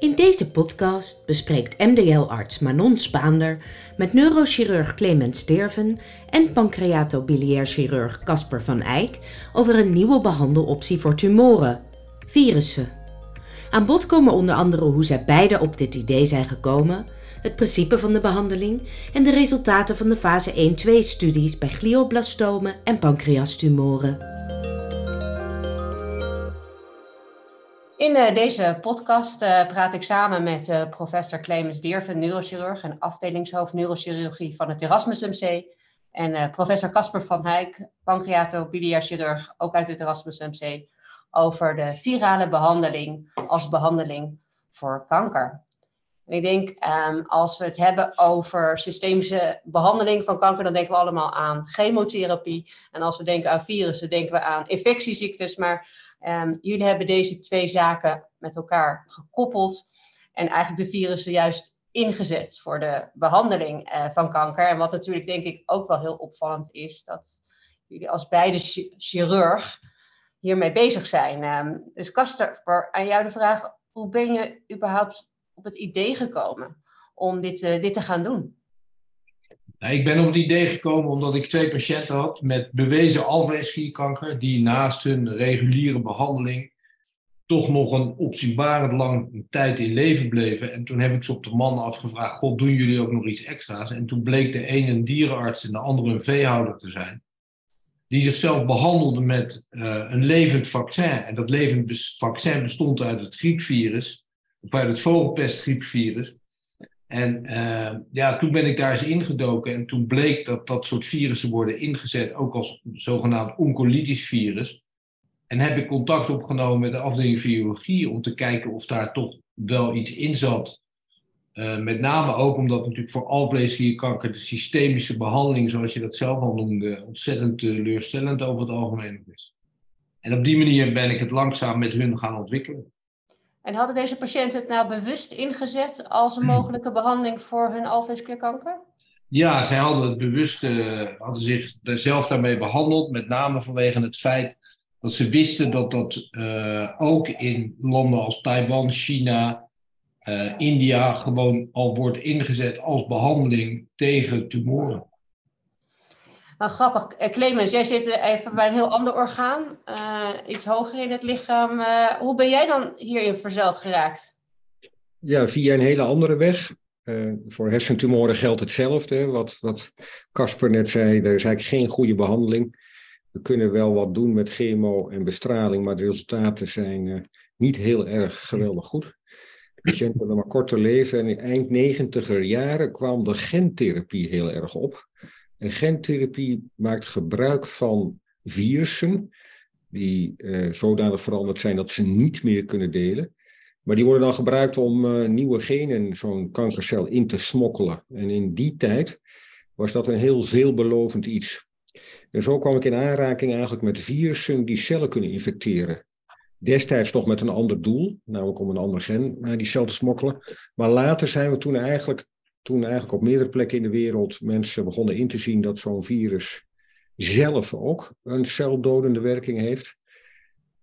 In deze podcast bespreekt MDL-arts Manon Spaander met neurochirurg Clemens Sterven en pancreatobiliair chirurg Casper van Eyck over een nieuwe behandeloptie voor tumoren, virussen. Aan bod komen onder andere hoe zij beide op dit idee zijn gekomen, het principe van de behandeling en de resultaten van de fase 1-2-studies bij glioblastomen en pancreastumoren. In uh, deze podcast uh, praat ik samen met uh, professor Clemens Dierven, neurochirurg en afdelingshoofd neurochirurgie van het Erasmus MC. En professor Casper van Hijk, pancreatobiliair chirurg, ook uit het Erasmus MC, over de virale behandeling als behandeling voor kanker. En ik denk, um, als we het hebben over systemische behandeling van kanker, dan denken we allemaal aan chemotherapie. En als we denken aan virussen, denken we aan infectieziektes. Maar Um, jullie hebben deze twee zaken met elkaar gekoppeld en eigenlijk de virussen juist ingezet voor de behandeling uh, van kanker. En wat natuurlijk denk ik ook wel heel opvallend is, dat jullie als beide chirurg hiermee bezig zijn. Um, dus Kasper, aan jou de vraag, hoe ben je überhaupt op het idee gekomen om dit, uh, dit te gaan doen? Nou, ik ben op het idee gekomen omdat ik twee patiënten had met bewezen alvleesklierkanker, die naast hun reguliere behandeling toch nog een opzienbarend lang tijd in leven bleven. En toen heb ik ze op de man afgevraagd, god, doen jullie ook nog iets extra's? En toen bleek de een een dierenarts en de andere een veehouder te zijn, die zichzelf behandelde met uh, een levend vaccin. En dat levend vaccin bestond uit het griepvirus, of uit het vogelpestgriepvirus. En uh, ja, toen ben ik daar eens ingedoken en toen bleek dat dat soort virussen worden ingezet ook als zogenaamd oncolytisch virus. En heb ik contact opgenomen met de afdeling virologie om te kijken of daar toch wel iets in zat. Uh, met name ook omdat natuurlijk voor alvleesklierkanker de systemische behandeling, zoals je dat zelf al noemde, ontzettend teleurstellend over het algemeen is. En op die manier ben ik het langzaam met hun gaan ontwikkelen. En hadden deze patiënten het nou bewust ingezet als een mogelijke behandeling voor hun alvleesklierkanker? Ja, zij hadden het bewust, uh, hadden zich zelf daarmee behandeld, met name vanwege het feit dat ze wisten dat dat uh, ook in landen als Taiwan, China, uh, India gewoon al wordt ingezet als behandeling tegen tumoren. Grappig. Eh, Clemens, jij zit even bij een heel ander orgaan, uh, iets hoger in het lichaam. Hoe ben jij dan hierin verzeld geraakt? Ja, via een hele andere weg. Voor hersentumoren geldt hetzelfde. Wat, Casper net zei, er is eigenlijk geen goede behandeling. We kunnen wel wat doen met chemo en bestraling, maar de resultaten zijn niet heel erg geweldig goed. De patiënten hebben maar korter leven. En in eind negentiger jaren kwam de gentherapie heel erg op. En gentherapie maakt gebruik van virussen die uh, zodanig veranderd zijn dat ze niet meer kunnen delen. Maar die worden dan gebruikt om uh, nieuwe genen zo'n kankercel in te smokkelen. En in die tijd was dat een heel veelbelovend iets. En zo kwam ik in aanraking eigenlijk met virussen die cellen kunnen infecteren. Destijds toch met een ander doel, namelijk om een ander gen naar die cel te smokkelen. Maar later zijn we toen eigenlijk toen eigenlijk op meerdere plekken in de wereld mensen begonnen in te zien dat zo'n virus zelf ook een celdodende werking heeft,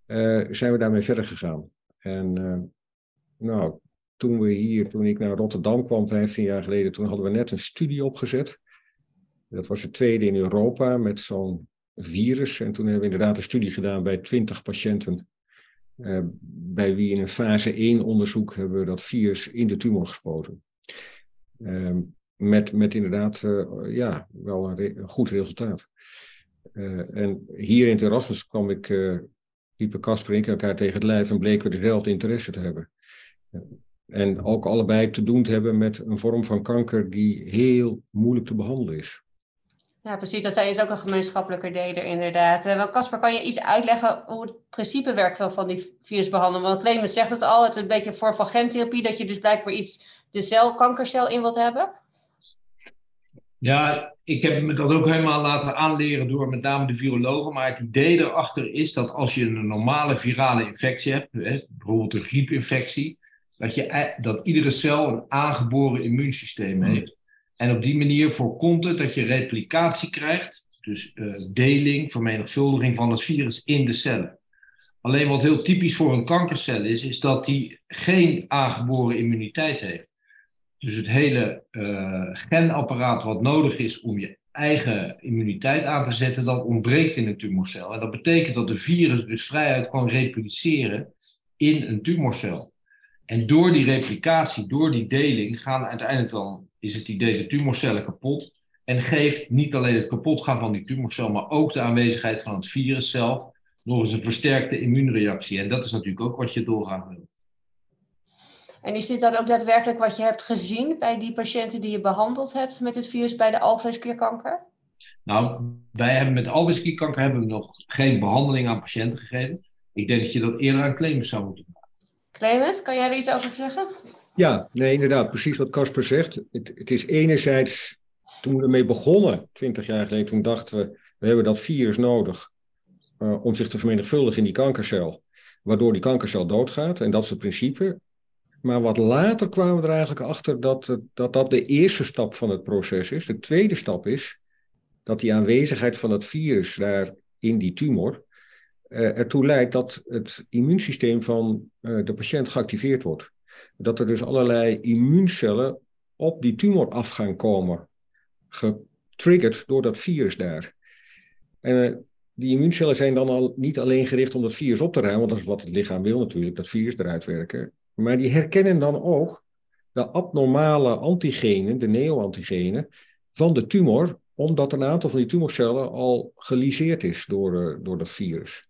uh, zijn we daarmee verder gegaan. En uh, nou, toen we hier, toen ik naar Rotterdam kwam, 15 jaar geleden, toen hadden we net een studie opgezet. Dat was de tweede in Europa met zo'n virus. En toen hebben we inderdaad een studie gedaan bij 20 patiënten. Uh, bij wie in een fase 1 onderzoek hebben we dat virus in de tumor gespoten. Ehm, met, met inderdaad uh, ja, wel een, goed resultaat. Uh, en hier in het kwam ik, liepen Casper en ik elkaar tegen het lijf en bleken we dezelfde interesse te hebben. En ook allebei te doen te hebben met een vorm van kanker die heel moeilijk te behandelen is. Ja, precies. Dat is ook een gemeenschappelijke deler, inderdaad. Uh, Casper, kan je iets uitleggen hoe het principe werkt van, die virusbehandeling? Want Clemens zegt het al, het is een beetje vorm van gentherapie, dat je dus blijkbaar iets de cel, kankercel in wilt hebben? Ja, ik heb me dat ook helemaal laten aanleren door met name de virologen. Maar het idee erachter is dat als je een normale virale infectie hebt, bijvoorbeeld een griepinfectie, dat, je, dat iedere cel een aangeboren immuunsysteem heeft. En op die manier voorkomt het dat je replicatie krijgt, dus uh, deling, vermenigvuldiging van het virus in de cellen. Alleen wat heel typisch voor een kankercel is, is dat die geen aangeboren immuniteit heeft. Dus het hele uh, genapparaat wat nodig is om je eigen immuniteit aan te zetten, dat ontbreekt in een tumorcel. En dat betekent dat de virus dus vrijuit kan repliceren in een tumorcel. En door die replicatie, door die deling, gaan uiteindelijk dan, is het idee, de tumorcellen kapot. En geeft niet alleen het kapotgaan van die tumorcel, maar ook de aanwezigheid van het virus zelf nog eens een versterkte immuunreactie. En dat is natuurlijk ook wat je doorgaan wil. En is dit dan ook daadwerkelijk wat je hebt gezien bij die patiënten die je behandeld hebt met het virus bij de alvleesklierkanker? Nou, wij hebben met alvleesklierkanker hebben we nog geen behandeling aan patiënten gegeven. Ik denk dat je dat eerder aan Clemens zou moeten doen. Clemens, kan jij er iets over zeggen? Ja, nee, inderdaad, precies wat Casper zegt. Het, het, is enerzijds, toen we ermee begonnen, twintig jaar geleden, toen dachten we, we hebben dat virus nodig uh, om zich te vermenigvuldigen in die kankercel, waardoor die kankercel doodgaat. En dat is het principe. Maar wat later kwamen we er eigenlijk achter dat, dat dat de eerste stap van het proces is. De tweede stap is dat die aanwezigheid van het virus daar in die tumor ertoe leidt dat het immuunsysteem van uh, de patiënt geactiveerd wordt. Dat er dus allerlei immuuncellen op die tumor af gaan komen, getriggerd door dat virus daar. En die immuuncellen zijn dan al niet alleen gericht om dat virus op te ruimen, want dat is wat het lichaam wil natuurlijk, dat virus eruit werken. Maar die herkennen dan ook de abnormale antigenen, de neoantigenen, van de tumor, omdat een aantal van die tumorcellen al geliseerd is door, uh, door dat virus.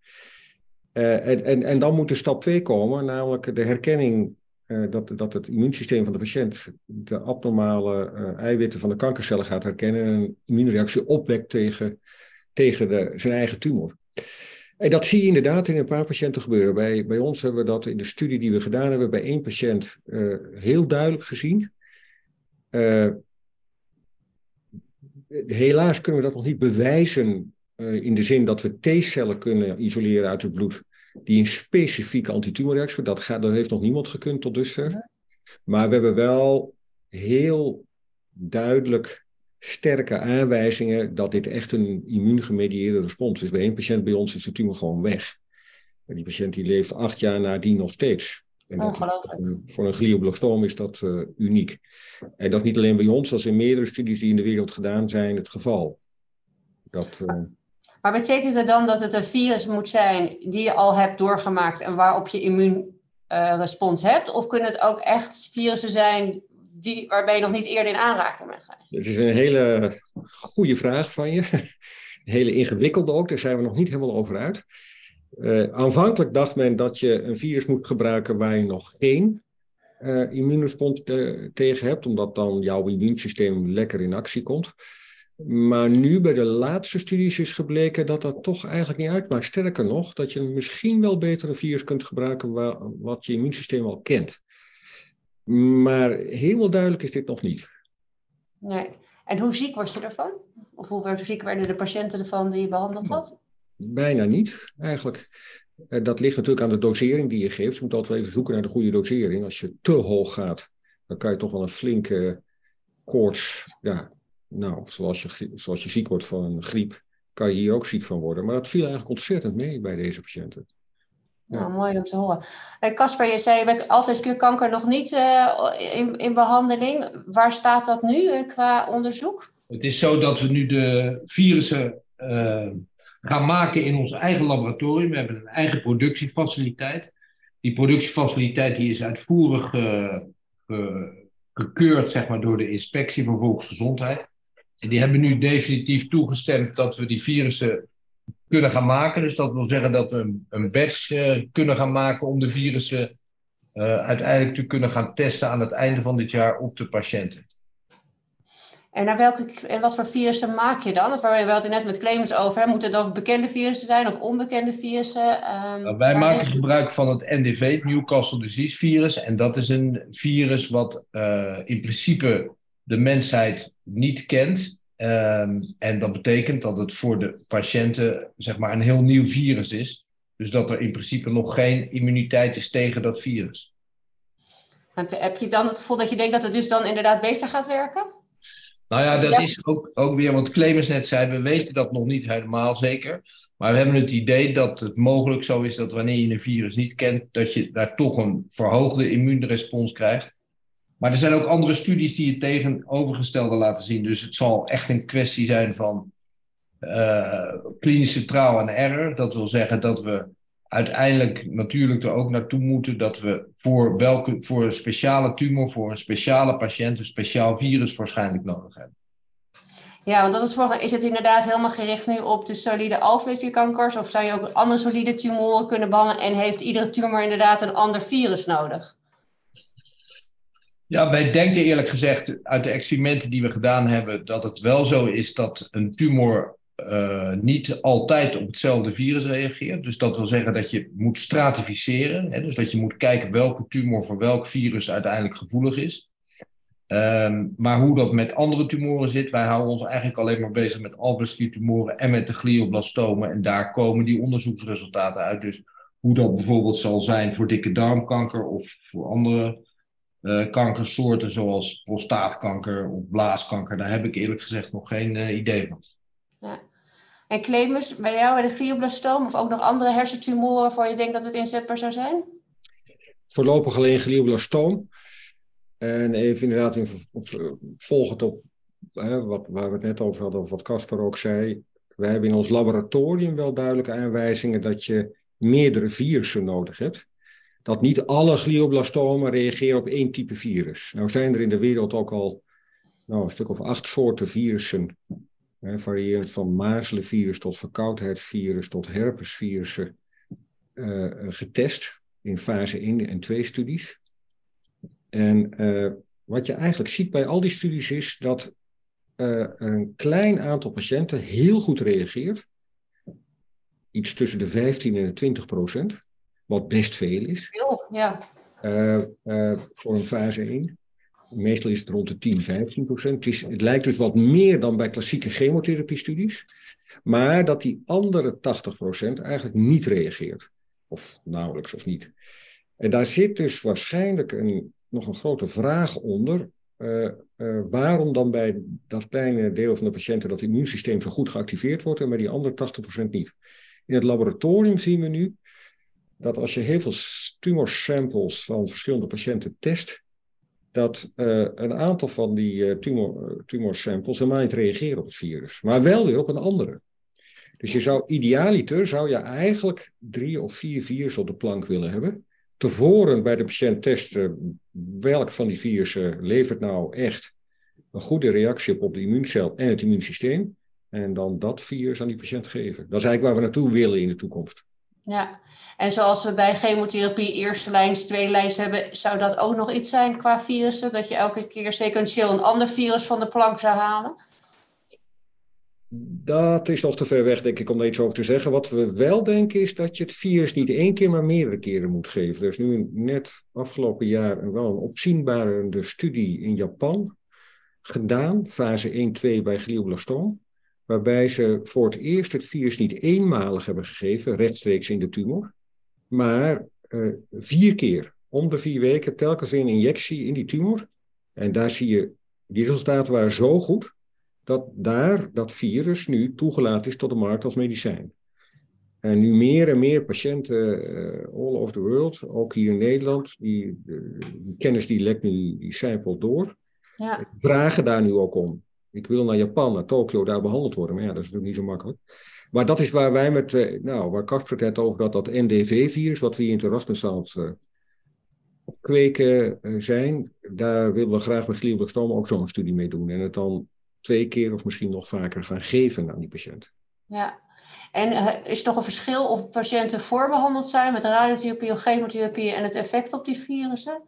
Uh, en, en, en dan moet de stap 2 komen, namelijk de herkenning uh, dat, dat het immuunsysteem van de patiënt de abnormale eiwitten van de kankercellen gaat herkennen en een immuunreactie opwekt tegen tegen de, zijn eigen tumor. En dat zie je inderdaad in een paar patiënten gebeuren. Bij, bij ons hebben we dat in de studie die we gedaan hebben bij één patiënt heel duidelijk gezien. Helaas kunnen we dat nog niet bewijzen uh, in de zin dat we T-cellen kunnen isoleren uit het bloed die een specifieke antitumorreactie dat, gaat, dat heeft nog niemand gekund tot dusver. Maar we hebben wel heel duidelijk sterke aanwijzingen dat dit echt een immuungemedieerde respons is. Bij één patiënt bij ons is de tumor gewoon weg. En die patiënt die leeft acht jaar nadien nog steeds. En Ongelooflijk. voor een glioblastoom is dat uh, uniek. En dat niet alleen bij ons, dat is in meerdere studies die in de wereld gedaan zijn het geval. Dat, uh... Maar betekent het dan dat het een virus moet zijn die je al hebt doorgemaakt en waarop je immuunrespons uh, hebt? Of kunnen het ook echt virussen zijn die, waarbij je nog niet eerder in aanraking bent geweest? Het is een hele goede vraag van je. Een hele ingewikkelde ook, daar zijn we nog niet helemaal over uit. Uh, aanvankelijk dacht men dat je een virus moet gebruiken waar je nog geen uh, tegen hebt, omdat dan jouw immuunsysteem lekker in actie komt. Maar nu bij de laatste studies is gebleken dat dat toch eigenlijk niet uitmaakt. Sterker nog, dat je misschien wel beter een virus kunt gebruiken waar, wat je immuunsysteem al kent. Maar helemaal duidelijk is dit nog niet. Nee. En hoe ziek was je ervan? Of hoe ziek werden de patiënten ervan die je behandeld had? Bijna niet, eigenlijk. Eh, dat ligt natuurlijk aan de dosering die je geeft. Je moet altijd wel even zoeken naar de goede dosering. Als je te hoog gaat, dan kan je toch wel een flinke koorts. Ja, nou, zoals je, zoals je ziek wordt van een griep, kan je hier ook ziek van worden. Maar dat viel eigenlijk ontzettend mee bij deze patiënten. Nou, mooi om te horen. Casper, je zei met alvleesklierkanker nog niet uh, in, in behandeling. Waar staat dat nu uh, qua onderzoek? Het is zo dat we nu de virussen uh, gaan maken in ons eigen laboratorium. We hebben een eigen productiefaciliteit. Die productiefaciliteit die is uitvoerig gekeurd zeg maar, door de Inspectie voor Volksgezondheid. En die hebben nu definitief toegestemd dat we die virussen kunnen gaan maken. Dus dat wil zeggen dat we een, een batch uh, kunnen gaan maken om de virussen uh, uiteindelijk te kunnen gaan testen aan het einde van dit jaar op de patiënten. En, naar welke, en wat voor virussen maak je dan? Of waar we het net met claims over. Hè? Moeten het dan bekende virussen zijn of onbekende virussen? Um, nou, wij maken gebruik van het NDV, het Newcastle Disease Virus. En dat is een virus wat uh, in principe de mensheid niet kent. Um, en dat betekent dat het voor de patiënten zeg maar, een heel nieuw virus is. Dus dat er in principe nog geen immuniteit is tegen dat virus. Heb je dan het gevoel dat je denkt dat het dus dan inderdaad beter gaat werken? Nou ja, dat is ook, ook weer wat Clemens net zei. We weten dat nog niet helemaal zeker. Maar we hebben het idee dat het mogelijk zo is dat wanneer je een virus niet kent, dat je daar toch een verhoogde immuunrespons krijgt. Maar er zijn ook andere studies die het tegenovergestelde laten zien. Dus het zal echt een kwestie zijn van uh, klinische trial en error. Dat wil zeggen dat we uiteindelijk natuurlijk er ook naartoe moeten dat we voor, welke, voor een speciale tumor, voor een speciale patiënt, een speciaal virus waarschijnlijk nodig hebben. Ja, want dat is, voor, is het inderdaad helemaal gericht nu op de solide alvleeskankers? Of zou je ook andere solide tumoren kunnen behandelen en heeft iedere tumor inderdaad een ander virus nodig? Ja, wij denken eerlijk gezegd uit de experimenten die we gedaan hebben dat het wel zo is dat een tumor uh, niet altijd op hetzelfde virus reageert. Dus dat wil zeggen dat je moet stratificeren. Hè, dus dat je moet kijken welke tumor voor welk virus uiteindelijk gevoelig is. Um, maar hoe dat met andere tumoren zit, wij houden ons eigenlijk alleen maar bezig met alvleeskliertumoren en met de glioblastomen. En daar komen die onderzoeksresultaten uit. Dus hoe dat bijvoorbeeld zal zijn voor dikke darmkanker of voor andere uh, kankersoorten zoals prostaatkanker of blaaskanker, daar heb ik eerlijk gezegd nog geen uh, idee van. Ja. En Clemens, bij jou de glioblastoom of ook nog andere hersentumoren waarvan je denkt dat het inzetbaar zou zijn? Voorlopig alleen glioblastoom. En even inderdaad in, op, volgend op hè, wat, we het net over hadden, of wat Casper ook zei. We hebben in ons laboratorium wel duidelijke aanwijzingen dat je meerdere virussen nodig hebt. Dat niet alle glioblastomen reageren op één type virus. Nou zijn er in de wereld ook al nou, een stuk of acht soorten virussen variërend van mazelenvirus tot verkoudheidsvirus tot herpesvirussen, uh, getest in fase 1 en 2 studies. En uh, wat je eigenlijk ziet bij al die studies is dat uh, een klein aantal patiënten heel goed reageert. Iets tussen de 15 en de 20 procent, wat best veel is. Veel, ja. voor een fase 1. Meestal is het rond de 10, 15 procent. Het, lijkt dus wat meer dan bij klassieke chemotherapie-studies. Maar dat die andere 80 procent eigenlijk niet reageert. Of nauwelijks of niet. En daar zit dus waarschijnlijk een, nog een grote vraag onder. Uh, uh, waarom dan bij dat kleine deel van de patiënten dat immuunsysteem zo goed geactiveerd wordt en bij die andere 80% niet? In het laboratorium zien we nu dat als je heel veel tumorsamples van verschillende patiënten test, dat uh, een aantal van die uh, tumor, tumorsamples helemaal niet reageren op het virus, maar wel weer op een andere. Dus je zou idealiter zou je eigenlijk drie of vier virussen op de plank willen hebben. Tevoren bij de patiënt testen welk van die virussen levert nou echt een goede reactie op, op de immuuncel en het immuunsysteem. En dan dat virus aan die patiënt geven. Dat is eigenlijk waar we naartoe willen in de toekomst. Ja, en zoals we bij chemotherapie eerste lijns, tweede lijns hebben, zou dat ook nog iets zijn qua virussen? Dat je elke keer sequentieel een ander virus van de plank zou halen? Dat is nog te ver weg, denk ik, om daar iets over te zeggen. Wat we wel denken is dat je het virus niet één keer, maar meerdere keren moet geven. Er is nu net afgelopen jaar wel een opzienbarende studie in Japan gedaan, fase 1-2 bij glioblastoom waarbij ze voor het eerst het virus niet eenmalig hebben gegeven, rechtstreeks in de tumor, maar uh, vier keer, om de vier weken, telkens weer een injectie in die tumor. En daar zie je, die resultaten waren zo goed, dat daar dat virus nu toegelaten is tot de markt als medicijn. En nu meer en meer patiënten uh, all over the world, ook hier in Nederland, die, die kennis die lekt nu, die zijpelt door, ja. vragen daar nu ook om. Ik wil naar Japan, naar Tokio, daar behandeld worden. Maar ja, dat is natuurlijk niet zo makkelijk. Maar dat is waar wij met, uh, nou, waar Kasper het over dat, dat NDV-virus, wat we hier in het Erasmuszaal uh, kweken uh, zijn, daar willen we graag met glioblastoom ook zo'n studie mee doen. En het dan twee keer of misschien nog vaker gaan geven aan die patiënt. Ja, en is er toch een verschil of patiënten voorbehandeld zijn met radiotherapie of chemotherapie en het effect op die virussen?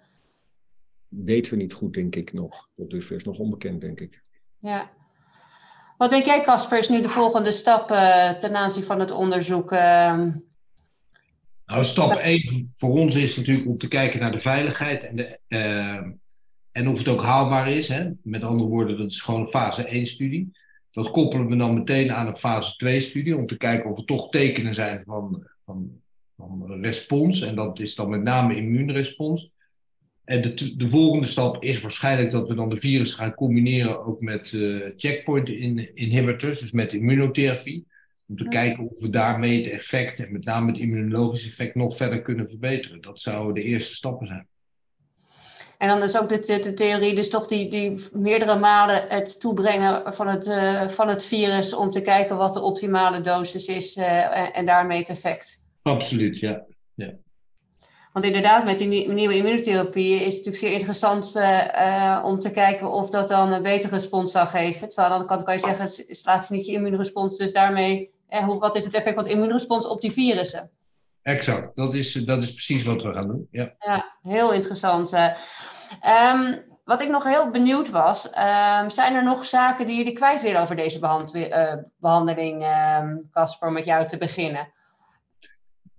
Weten we niet goed, denk ik nog. Dus is nog onbekend, denk ik. Ja. Wat denk jij, Casper, is nu de volgende stap uh, ten aanzien van het onderzoek? Uh... Nou, stap 1 voor ons is natuurlijk om te kijken naar de veiligheid en, de, uh, en of het ook haalbaar is. Hè? Met andere woorden, dat is gewoon een fase 1-studie. Dat koppelen we dan meteen aan een fase 2-studie om te kijken of er toch tekenen zijn van, van, van respons. En dat is dan met name immuunrespons. En de, de, volgende stap is waarschijnlijk dat we dan de virus gaan combineren ook met uh, checkpoint inhibitors, dus met immunotherapie. Om te kijken of we daarmee het effect, en met name het immunologisch effect, nog verder kunnen verbeteren. Dat zouden de eerste stappen zijn. En dan is ook de, de, theorie, dus toch die, die meerdere malen het toebrengen van het, uh, van het virus om te kijken wat de optimale dosis is uh, en, en, daarmee het effect. Absoluut, ja. Want inderdaad, met die nieuwe immunotherapie is het natuurlijk zeer interessant uh, om te kijken of dat dan een betere respons zal geven. Terwijl aan de andere kant kan je zeggen, slaat niet je immuunrespons, dus daarmee, hoe, wat is het effect van de immuunrespons op die virussen? Exact, dat is, dat is precies wat we gaan doen. Ja, ja heel interessant. Um, wat ik nog heel benieuwd was, um, zijn er nog zaken die jullie kwijt willen over deze behand uh, behandeling, Casper, um, met jou te beginnen?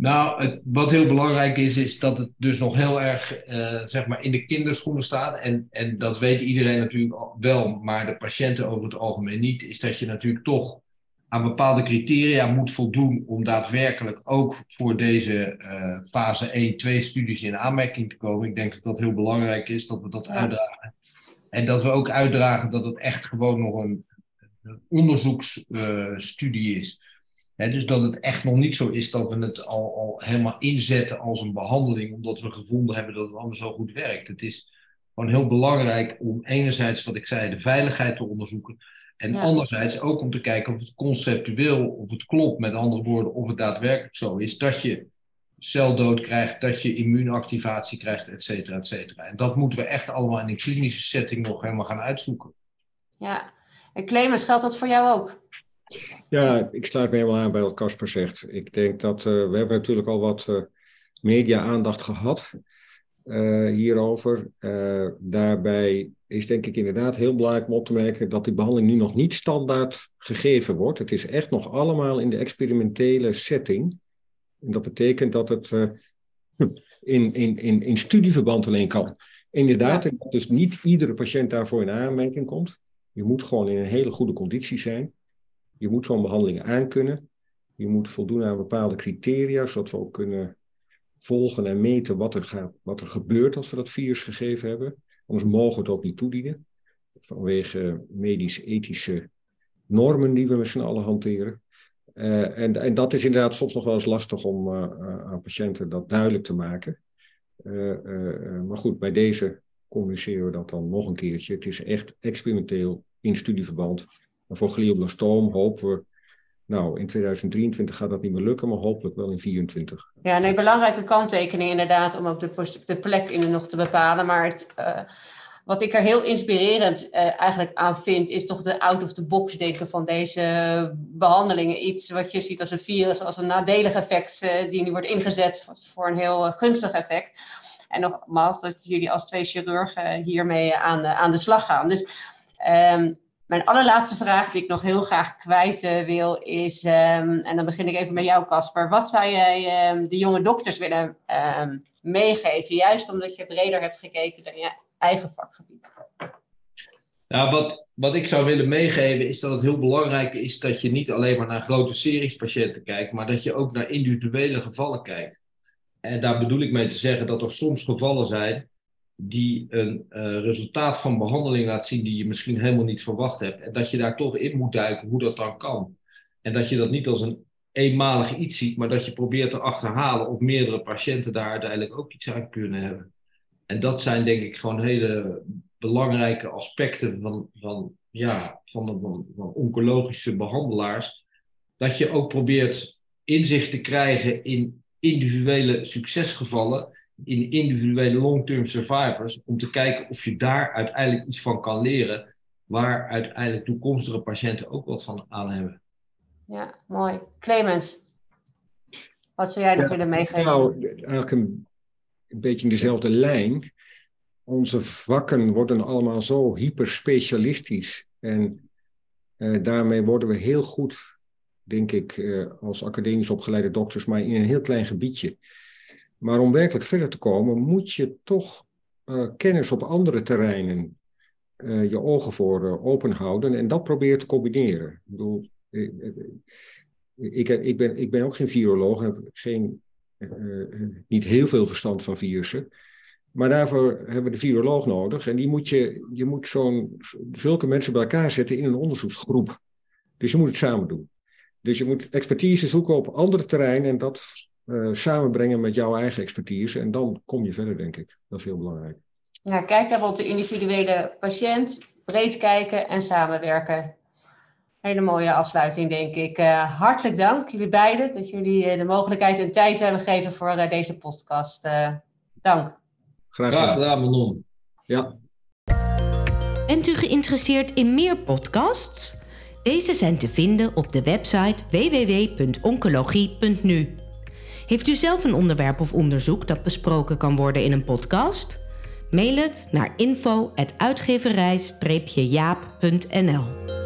Nou, het, wat heel belangrijk is, is dat het dus nog heel erg uh, zeg maar in de kinderschoenen staat. En, en dat weet iedereen natuurlijk wel, maar de patiënten over het algemeen niet. Is dat je natuurlijk toch aan bepaalde criteria moet voldoen om daadwerkelijk ook voor deze uh, fase 1-2 studies in aanmerking te komen. Ik denk dat dat heel belangrijk is, dat we dat uitdragen. En dat we ook uitdragen dat het echt gewoon nog een, een onderzoeksstudie uh, is. He, dus dat het echt nog niet zo is dat we het al, al helemaal inzetten als een behandeling, omdat we gevonden hebben dat het allemaal zo goed werkt. Het is gewoon heel belangrijk om enerzijds, wat ik zei, de veiligheid te onderzoeken. En ja. anderzijds ook om te kijken of het conceptueel, of het klopt, met andere woorden, of het daadwerkelijk zo is, dat je celdood krijgt, dat je immuunactivatie krijgt, et cetera, et cetera. En dat moeten we echt allemaal in een klinische setting nog helemaal gaan uitzoeken. Ja, en Clemens, geldt dat voor jou ook? Ja, ik sluit me helemaal aan bij wat Casper zegt. Ik denk dat uh, we hebben natuurlijk al wat uh, media-aandacht gehad uh, hierover. daarbij is denk ik inderdaad heel belangrijk om op te merken dat die behandeling nu nog niet standaard gegeven wordt. Het is echt nog allemaal in de experimentele setting. En dat betekent dat het uh, in, in, in, in studieverband alleen kan. Inderdaad, ja. dus niet iedere patiënt daarvoor in aanmerking komt. Je moet gewoon in een hele goede conditie zijn. Je moet zo'n behandeling aankunnen. Je moet voldoen aan bepaalde criteria, zodat we ook kunnen volgen en meten wat er, gaat, wat er gebeurt als we dat virus gegeven hebben. Anders mogen we het ook niet toedienen. Vanwege medisch-ethische normen die we met z'n allen hanteren. Uh, en, en dat is inderdaad soms nog wel eens lastig om uh, aan patiënten dat duidelijk te maken. Maar goed, bij deze communiceren we dat dan nog een keertje. Het is echt experimenteel in studieverband. En voor glioblastoom hopen we nou, in 2023 gaat dat niet meer lukken, maar hopelijk wel in 2024. Ja, nee, belangrijke kanttekening inderdaad, om ook de, de plek in nog te bepalen. Maar het, uh, wat ik er heel inspirerend uh, eigenlijk aan vind, is toch de out-of-the-box denken van deze behandelingen. Iets wat je ziet als een virus, als een nadelig effect, uh, die nu wordt ingezet voor een heel gunstig effect. En nogmaals, dat jullie als twee chirurgen hiermee aan, aan de slag gaan. Dus um, mijn allerlaatste vraag die ik nog heel graag kwijt uh, wil is, um, en dan begin ik even met jou Casper. Wat zou jij um, de jonge dokters willen um, meegeven, juist omdat je breder hebt gekeken dan je eigen vakgebied? Nou, wat, wat ik zou willen meegeven is dat het heel belangrijk is dat je niet alleen maar naar grote series patiënten kijkt, maar dat je ook naar individuele gevallen kijkt. En daar bedoel ik mee te zeggen dat er soms gevallen zijn die een uh, resultaat van behandeling laat zien die je misschien helemaal niet verwacht hebt. En dat je daar toch in moet duiken hoe dat dan kan. En dat je dat niet als een eenmalig iets ziet, maar dat je probeert te achterhalen of meerdere patiënten daar uiteindelijk ook iets aan kunnen hebben. En dat zijn denk ik gewoon hele belangrijke aspecten van, van, ja, van, de, van, van oncologische behandelaars. Dat je ook probeert inzicht te krijgen in individuele succesgevallen in individuele long-term survivors, om te kijken of je daar uiteindelijk iets van kan leren, waar uiteindelijk toekomstige patiënten ook wat van aan hebben. Ja, mooi. Clemens, wat zou jij nog willen meegeven? Nou, eigenlijk een, een beetje in dezelfde lijn. Onze vakken worden allemaal zo hyperspecialistisch en uh, daarmee worden we heel goed, denk ik, uh, als academisch opgeleide dokters, maar in een heel klein gebiedje. Maar om werkelijk verder te komen, moet je toch uh, kennis op andere terreinen uh, je ogen voor uh, open houden en dat proberen te combineren. Ik bedoel, ik, ik, ben, ik ben ook geen viroloog en heb geen, niet heel veel verstand van virussen. Maar daarvoor hebben we de viroloog nodig. En die moet je, je moet zo'n, zulke mensen bij elkaar zetten in een onderzoeksgroep. Dus je moet het samen doen. Dus je moet expertise zoeken op andere terreinen en dat uh, samenbrengen met jouw eigen expertise. En dan kom je verder, denk ik. Dat is heel belangrijk. Nou, kijk hebben op de individuele patiënt, breed kijken en samenwerken. Hele mooie afsluiting, denk ik. Uh, hartelijk dank, jullie beiden, dat jullie uh, de mogelijkheid en tijd hebben gegeven voor uh, deze podcast. dank. Graag, Graag gedaan, Manon. Ja. Bent u geïnteresseerd in meer podcasts? Deze zijn te vinden op de website www.oncologie.nu. Heeft u zelf een onderwerp of onderzoek dat besproken kan worden in een podcast? Mail het naar info.uitgeverij-jaap.nl